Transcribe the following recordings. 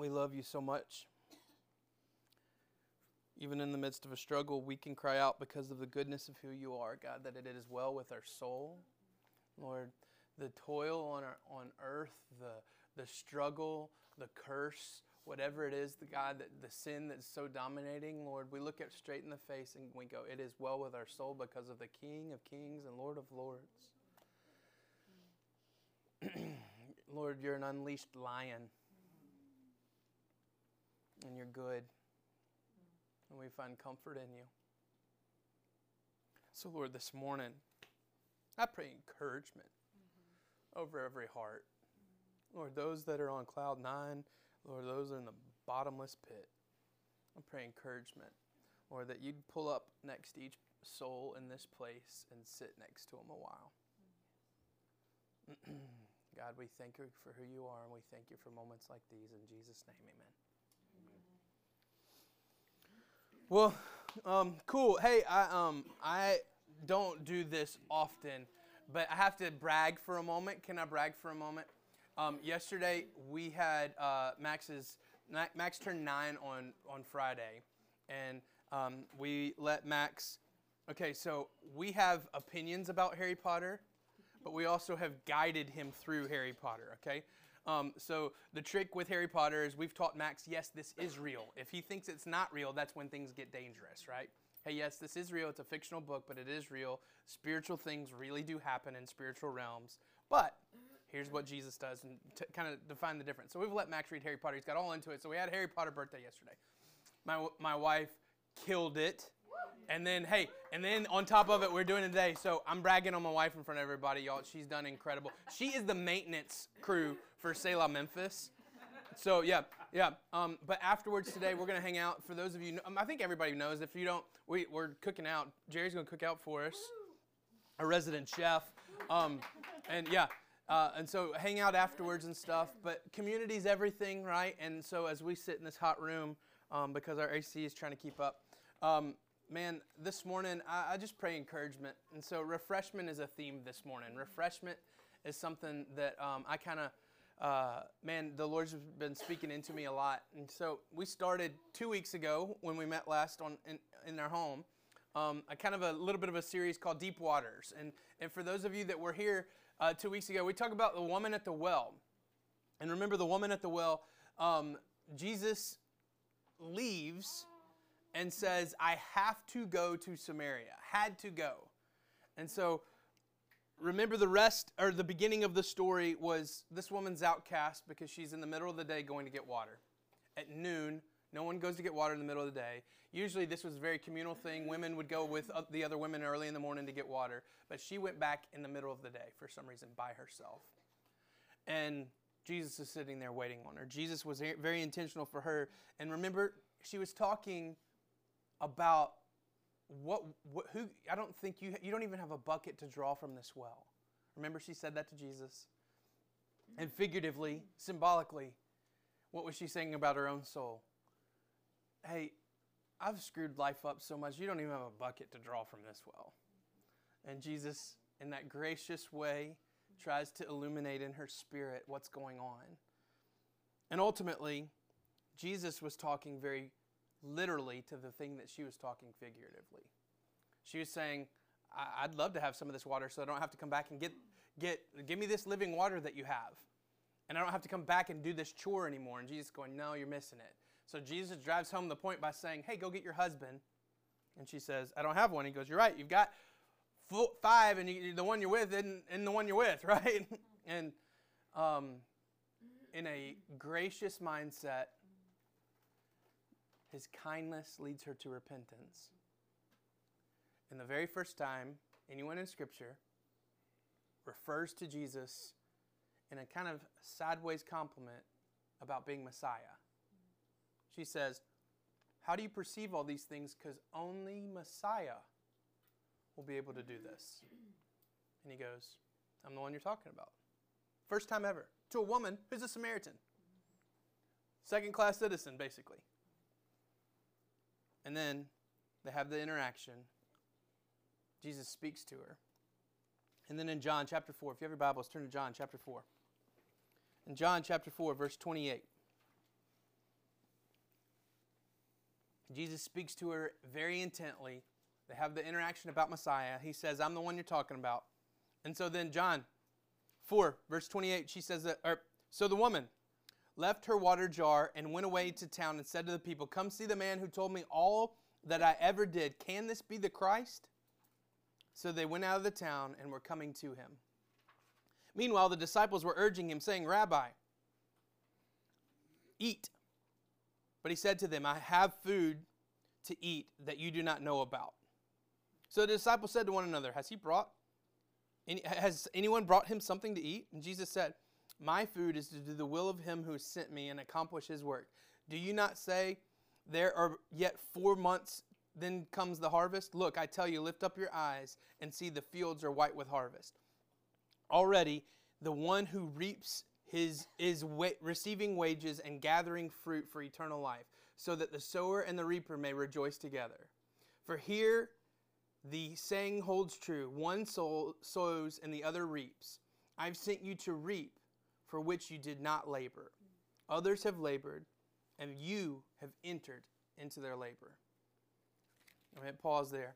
we love you so much. Even in the midst of a struggle, we can cry out because of the goodness of who you are, God, that it is well with our soul. Lord, the toil on, our, on earth, the, the struggle, the curse, whatever it is, the God, that the sin that's so dominating, Lord, we look at straight in the face and we go, It is well with our soul because of the King of kings and Lord of lords. Lord, you're an unleashed lion. And you're good. And we find comfort in you. So, Lord, this morning, I pray encouragement mm-hmm. over every heart. Mm-hmm. Lord, those that are on cloud nine, Lord, those in the bottomless pit. I pray encouragement. Lord, that you'd pull up next to each soul in this place and sit next to them a while. God, we thank you for who you are, and we thank you for moments like these. In Jesus' name, amen. Well, um, cool. Hey, I um, I don't do this often, but I have to brag for a moment. Can I brag for a moment? Um, yesterday we had uh, Max's Max turned nine on on Friday, and um, we let Max. Okay, so we have opinions about Harry Potter but we also have guided him through Harry Potter, okay? Um, so the trick with Harry Potter is we've taught Max, yes, this is real. If he thinks it's not real, that's when things get dangerous, right? Hey, yes, this is real. It's a fictional book, but it is real. Spiritual things really do happen in spiritual realms. But here's what Jesus does and kind of define the difference. So we've let Max read Harry Potter. He's got all into it. So we had Harry Potter birthday yesterday. My, my wife killed it. And then, hey, and then on top of it, we're doing it today. So I'm bragging on my wife in front of everybody, y'all. She's done incredible. She is the maintenance crew for Selah Memphis. So yeah, yeah. Um, but afterwards today, we're gonna hang out. For those of you, um, I think everybody knows. If you don't, we, we're cooking out. Jerry's gonna cook out for us, a resident chef. Um, and yeah, uh, and so hang out afterwards and stuff. But community's everything, right? And so as we sit in this hot room, um, because our AC is trying to keep up, um, man, this morning I, I, just pray encouragement. And so refreshment is a theme this morning. Refreshment is something that um, I kind of, uh, man, the Lord's been speaking into me a lot. And so we started two weeks ago when we met last on in, in our home. Um, a kind of a little bit of a series called Deep Waters. And, and for those of you that were here uh, two weeks ago, we talked about the woman at the well. And remember the woman at the well, um, Jesus leaves and says, I have to go to Samaria. Had to go. And so remember the rest or the beginning of the story was this woman's outcast because she's in the middle of the day going to get water. At noon, no one goes to get water in the middle of the day. Usually, this was a very communal thing. Women would go with uh, the other women early in the morning to get water, but she went back in the middle of the day for some reason by herself. And Jesus is sitting there waiting on her. Jesus was very intentional for her. And remember, she was talking about what, what who I don't think you you don't even have a bucket to draw from this well. Remember she said that to Jesus. And figuratively, symbolically, what was she saying about her own soul? Hey, I've screwed life up so much, you don't even have a bucket to draw from this well. And Jesus, in that gracious way, tries to illuminate in her spirit what's going on. And ultimately, Jesus was talking very literally to the thing that she was talking figuratively. She was saying, I'd love to have some of this water so I don't have to come back and get, get, give me this living water that you have. And I don't have to come back and do this chore anymore. And Jesus going, No, you're missing it. So Jesus drives home the point by saying, Hey, go get your husband. And she says, I don't have one. He goes, You're right. You've got five, and you, the one you're with isn't, isn't the one you're with, right? and um, in a gracious mindset, his kindness leads her to repentance. And the very first time anyone in Scripture refers to Jesus in a kind of sideways compliment about being Messiah. She says, How do you perceive all these things? Because only Messiah will be able to do this. And he goes, I'm the one you're talking about. First time ever. To a woman who's a Samaritan. Second class citizen, basically. And then they have the interaction. Jesus speaks to her. And then in John chapter 4, if you have your Bibles, turn to John chapter 4. In John chapter 4, verse 28. Jesus speaks to her very intently. They have the interaction about Messiah. He says, I'm the one you're talking about. And so then, John 4, verse 28, she says that, or, so the woman left her water jar and went away to town and said to the people, Come see the man who told me all that I ever did. Can this be the Christ? So they went out of the town and were coming to him. Meanwhile, the disciples were urging him, saying, Rabbi, eat. But he said to them, I have food to eat that you do not know about. So the disciples said to one another, Has he brought any, has anyone brought him something to eat? And Jesus said, My food is to do the will of him who sent me and accomplish his work. Do you not say, There are yet four months, then comes the harvest? Look, I tell you, lift up your eyes and see the fields are white with harvest. Already, the one who reaps his is wa- receiving wages and gathering fruit for eternal life, so that the sower and the reaper may rejoice together. For here the saying holds true one soul sows and the other reaps. I've sent you to reap for which you did not labor. Others have labored, and you have entered into their labor. I'm going to pause there.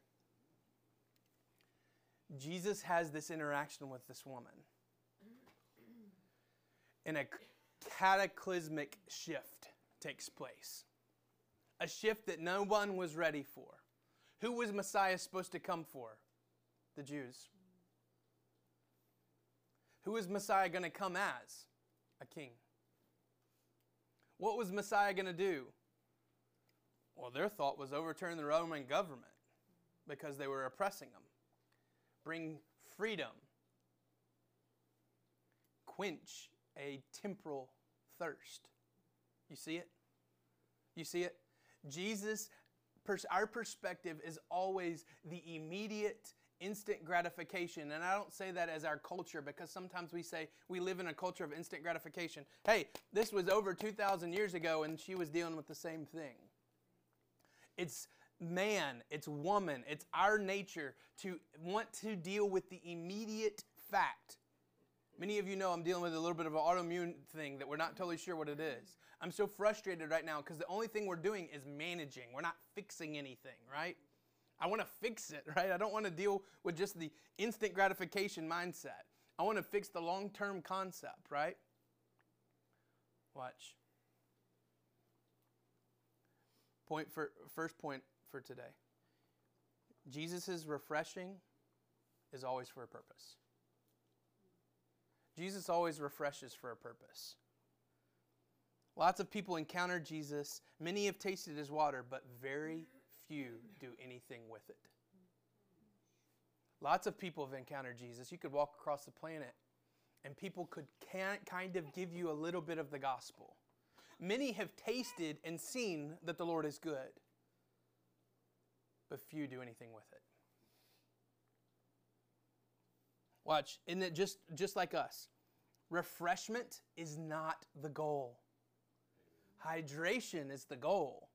Jesus has this interaction with this woman. And a cataclysmic shift takes place. A shift that no one was ready for. Who was Messiah supposed to come for? The Jews. Who was Messiah going to come as? A king. What was Messiah going to do? Well, their thought was overturn the Roman government because they were oppressing them, bring freedom, quench a temporal thirst. You see it? You see it? Jesus, our perspective is always the immediate, instant gratification. And I don't say that as our culture because sometimes we say we live in a culture of instant gratification. Hey, this was over 2,000 years ago and she was dealing with the same thing. It's man, it's woman, it's our nature to want to deal with the immediate fact Many of you know I'm dealing with a little bit of an autoimmune thing that we're not totally sure what it is. I'm so frustrated right now because the only thing we're doing is managing. We're not fixing anything, right? I want to fix it, right? I don't want to deal with just the instant gratification mindset. I want to fix the long term concept, right? Watch. Point for first point for today. Jesus' refreshing is always for a purpose. Jesus always refreshes for a purpose. Lots of people encounter Jesus. Many have tasted his water, but very few do anything with it. Lots of people have encountered Jesus. You could walk across the planet and people could kind of give you a little bit of the gospel. Many have tasted and seen that the Lord is good, but few do anything with it. Watch, isn't it just, just like us? Refreshment is not the goal. Hydration is the goal.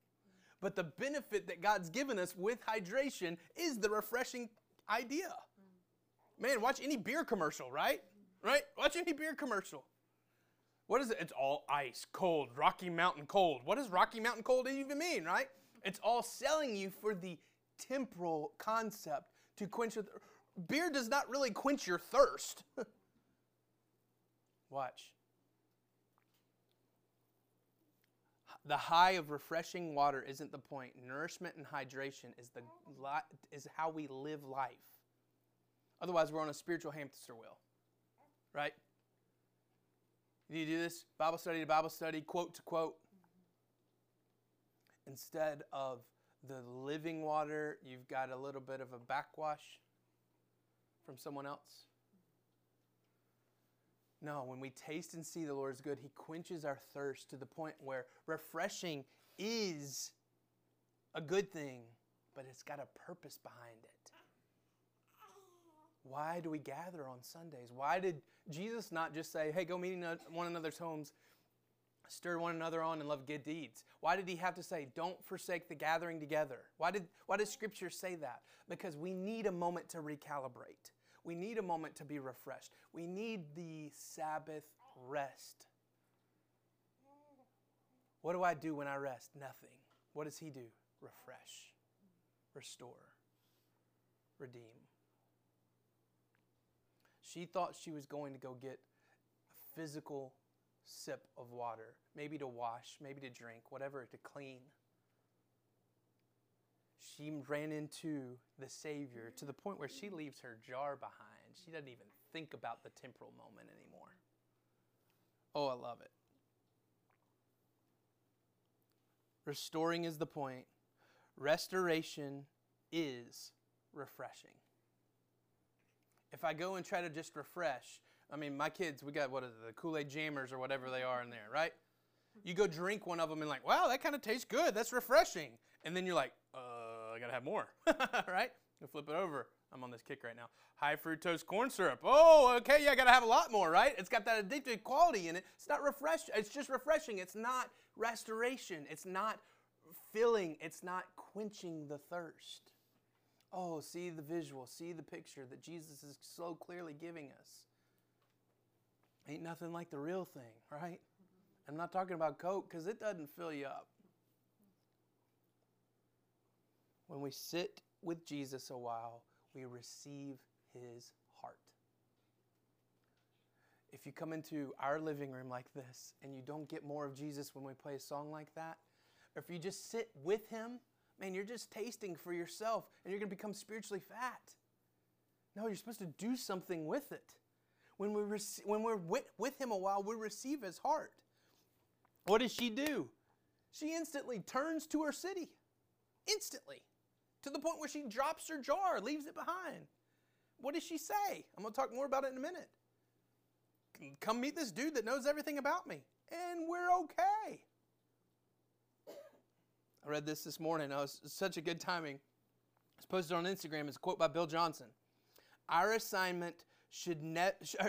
But the benefit that God's given us with hydration is the refreshing idea. Man, watch any beer commercial, right? Right? Watch any beer commercial. What is it? It's all ice, cold, Rocky Mountain cold. What does Rocky Mountain cold even mean, right? It's all selling you for the temporal concept to quench your beer does not really quench your thirst. Watch. The high of refreshing water isn't the point. Nourishment and hydration is the is how we live life. Otherwise, we're on a spiritual hamster wheel. Right? You do this Bible study to Bible study, quote to quote. Instead of the living water, you've got a little bit of a backwash from someone else? No, when we taste and see the Lord is good, He quenches our thirst to the point where refreshing is a good thing, but it's got a purpose behind it. Why do we gather on Sundays? Why did Jesus not just say, hey, go meet one another's homes, stir one another on, and love good deeds? Why did he have to say, don't forsake the gathering together? Why did, why did Scripture say that? Because we need a moment to recalibrate. We need a moment to be refreshed. We need the Sabbath rest. What do I do when I rest? Nothing. What does he do? refresh, restore, redeem. She thought she was going to go get a physical sip of water, maybe to wash, maybe to drink, whatever, to clean. She ran into the Savior to the point where she leaves her jar behind. She doesn't even think about the temporal moment anymore. Oh, I love it. Restoring is the point. Restoration is refreshing. If I go and try to just refresh, I mean, my kids, we got what it, the Kool Aid Jammers or whatever they are in there, right? You go drink one of them and like, wow, that kind of tastes good. That's refreshing. And then you're like, uh, I gotta have more, right? You flip it over. I'm on this kick right now. High fructose corn syrup. Oh, okay, yeah, I gotta have a lot more, right? It's got that addictive quality in it. It's not refresh. It's just refreshing. It's not restoration. It's not filling. It's not quenching the thirst. Oh, see the visual, see the picture that Jesus is so clearly giving us. Ain't nothing like the real thing, right? I'm not talking about Coke because it doesn't fill you up. When we sit with Jesus a while, we receive his heart. If you come into our living room like this and you don't get more of Jesus when we play a song like that, or if you just sit with him, man, you're just tasting for yourself and you're going to become spiritually fat. No, you're supposed to do something with it. When, we rec- when we're with, with him a while, we receive his heart. What does she do? She instantly turns to her city. Instantly to the point where she drops her jar, leaves it behind. What does she say? I'm going to talk more about it in a minute. Come meet this dude that knows everything about me, and we're okay. I read this this morning. Oh, it was such a good timing. It's posted on Instagram. It's a quote by Bill Johnson. Our assignment should ne-